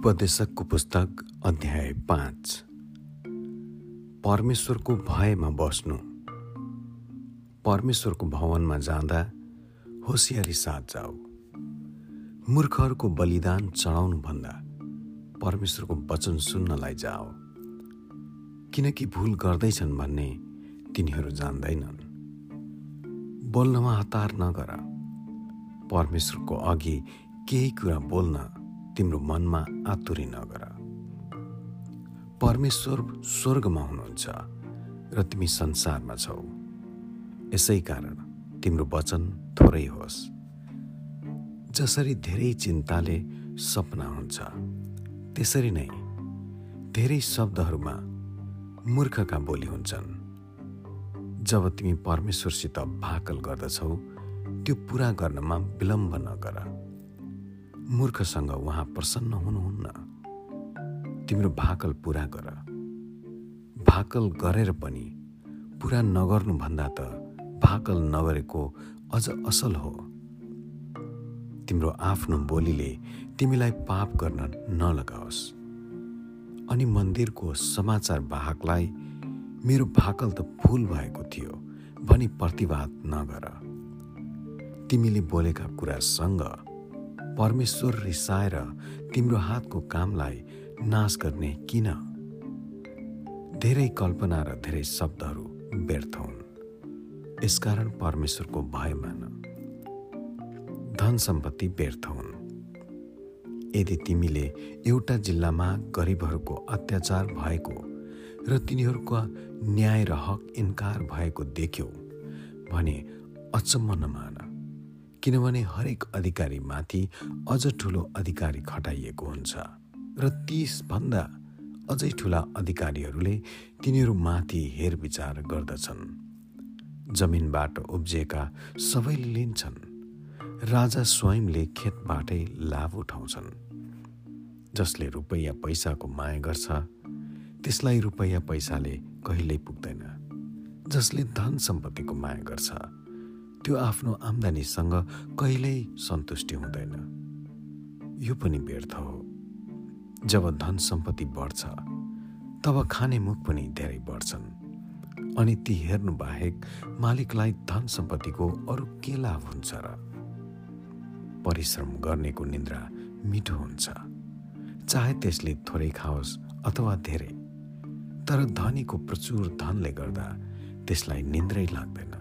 उपदेशकको पुस्तक अध्याय पाँच। परमेश्वरको भयमा बस्नु। परमेश्वरको भवनमा जाँदा होसियारी साथ जाऊ। मूर्खहरूको बलिदान चढाउनुभन्दा परमेश्वरको वचन सुन्नलाई जाओ। किनकि भुल गर्दैछन् भन्ने तिनीहरू जान्दैनन्। बोल्नमा हतार नगर। परमेश्वरको अघि केही कुरा बोल्न तिम्रो मनमा आतुरी नगर। परमेश्वर स्वर्गमा हुनुहुन्छ र तिमी संसारमा छौ। यसै कारण तिम्रो वचन थोरै होस्। जसरी धेरै चिन्ताले सपना हुन्छ त्यसरी नै धेरै शब्दहरूमा मूर्खका बोली हुन्छन्। जब तिमी परमेश्वरसित भाकल गर्दछौ त्यो पुरा गर्नमा विलम्ब नगर। मूर्खसँग उहाँ प्रसन्न हुनुहुन्न। तिम्रो भाकल पुरा गर। भाकल गरेर पनि पुरा नगर्नुभन्दा त भाकल नगरेको अझ असल हो। तिम्रो आफ्नो बोलीले तिमीलाई पाप गर्न नलगाओस्। अनि मन्दिरको समाचार वाहकलाई मेरो भाकल त फुल भएको थियो भनी प्रतिवाद नगर। तिमीले बोलेका कुरासँग परमेश्वर रिसाएर तिम्रो हातको कामलाई नाश गर्ने किन? धेरै कल्पना र धेरै शब्दहरू व्यर्थ हुन्। यसकारण परमेश्वरको भय मान धन सम्पत्ति व्यर्थ हुन्। यदि तिमीले एउटा जिल्लामा गरिबहरूको अत्याचार भएको र तिनीहरूको न्याय र हक इन्कार भएको देख्यौ भने अचम्म नमान। किनभने हरेक अधिकारीमाथि अझ ठुलो अधिकारी खटाइएको हुन्छ र तिसभन्दा अझै ठुला अधिकारीहरूले तिनीहरूमाथि हेरविचार गर्दछन्। जमिनबाट उब्जिएका सबैले लिन्छन्। राजा स्वयंले खेतबाटै लाभ उठाउँछन्। जसले रुपैयाँ पैसाको माया गर्छ त्यसलाई रुपैयाँ पैसाले कहिल्यै पुग्दैन। जसले धन सम्पत्तिको माया गर्छ। त्यो आफ्नो आम्दानीसँग कहिल्यै सन्तुष्टि हुँदैन। यो पनि व्यर्थ हो। जब धन सम्पत्ति बढ्छ तब खाने मुख पनि धेरै बढ्छन्। अनि ती हेर्नु बाहेक मालिकलाई धन सम्पत्तिको अरू के लाभ हुन्छ र? परिश्रम गर्नेको निन्द्रा मिठो हुन्छ। चाहे त्यसले थोरै खाओस् अथवा धेरै तर धनीको प्रचुर धनले गर्दा त्यसलाई निन्द्रै लाग्दैन।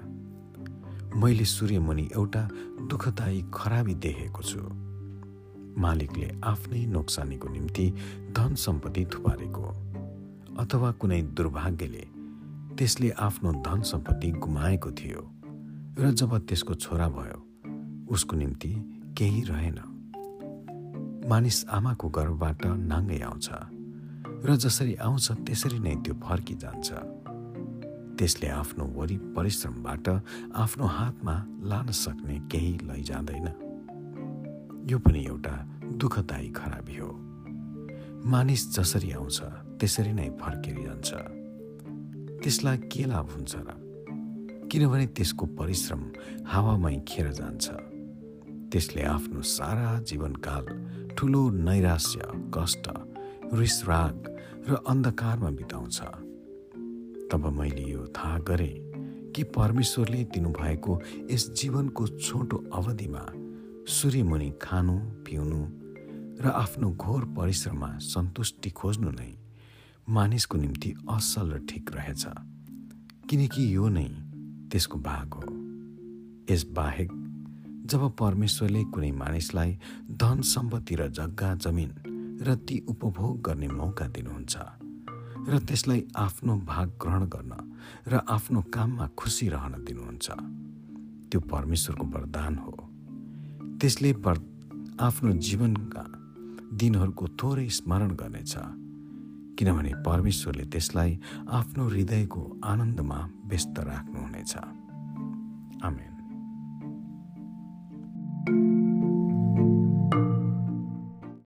मैले सूर्यमुनि एउटा दुःखदायी खराबी देखेको छु। मालिकले आफ्नै नोक्सानीको निम्ति धन सम्पत्ति थुपारेको अथवा कुनै दुर्भाग्यले त्यसले आफ्नो धन सम्पत्ति गुमाएको थियो र जब त्यसको छोरा भयो उसको निम्ति केही रहेन। मानिस आमाको गर्भबाट नाङ्गै आउँछ र जसरी आउँछ त्यसरी नै त्यो फर्किजान्छ। त्यसले आफ्नो वरि परिश्रमबाट आफ्नो हातमा लान सक्ने केही लैजाँदैन। यो पनि एउटा दुःखदायी खराबी हो। मानिस जसरी आउँछ त्यसरी नै फर्किरहन्छ। त्यसलाई के लाभ हुन्छ र? किनभने त्यसको परिश्रम हावामै खेर जान्छ। त्यसले आफ्नो सारा जीवनकाल ठुलो नैराश्य कष्ट रिसराग र अन्धकारमा बिताउँछ। तब मैले यो थाहा गरेँ कि परमेश्वरले दिनुभएको यस जीवनको छोटो अवधिमा सूर्यमुनि खानु पिउनु र आफ्नो घोर परिश्रममा सन्तुष्टि खोज्नु नै मानिसको निम्ति असल र ठिक रहेछ। किनकि यो नै त्यसको भाग हो। यस बाहेक जब परमेश्वरले कुनै मानिसलाई धन सम्पत्ति र जग्गा जमिन र ती उपभोग गर्ने मौका दिनुहुन्छ र त्यसलाई आफ्नो भाग ग्रहण गर्न र आफ्नो काममा खुसी रहन दिनुहुन्छ। त्यो परमेश्वरको वरदान हो। त्यसले आफ्नो जीवनका दिनहरूको थोरै स्मरण गर्नेछ। किनभने परमेश्वरले त्यसलाई आफ्नो हृदयको आनन्दमा व्यस्त राख्नुहुनेछ। आमेन।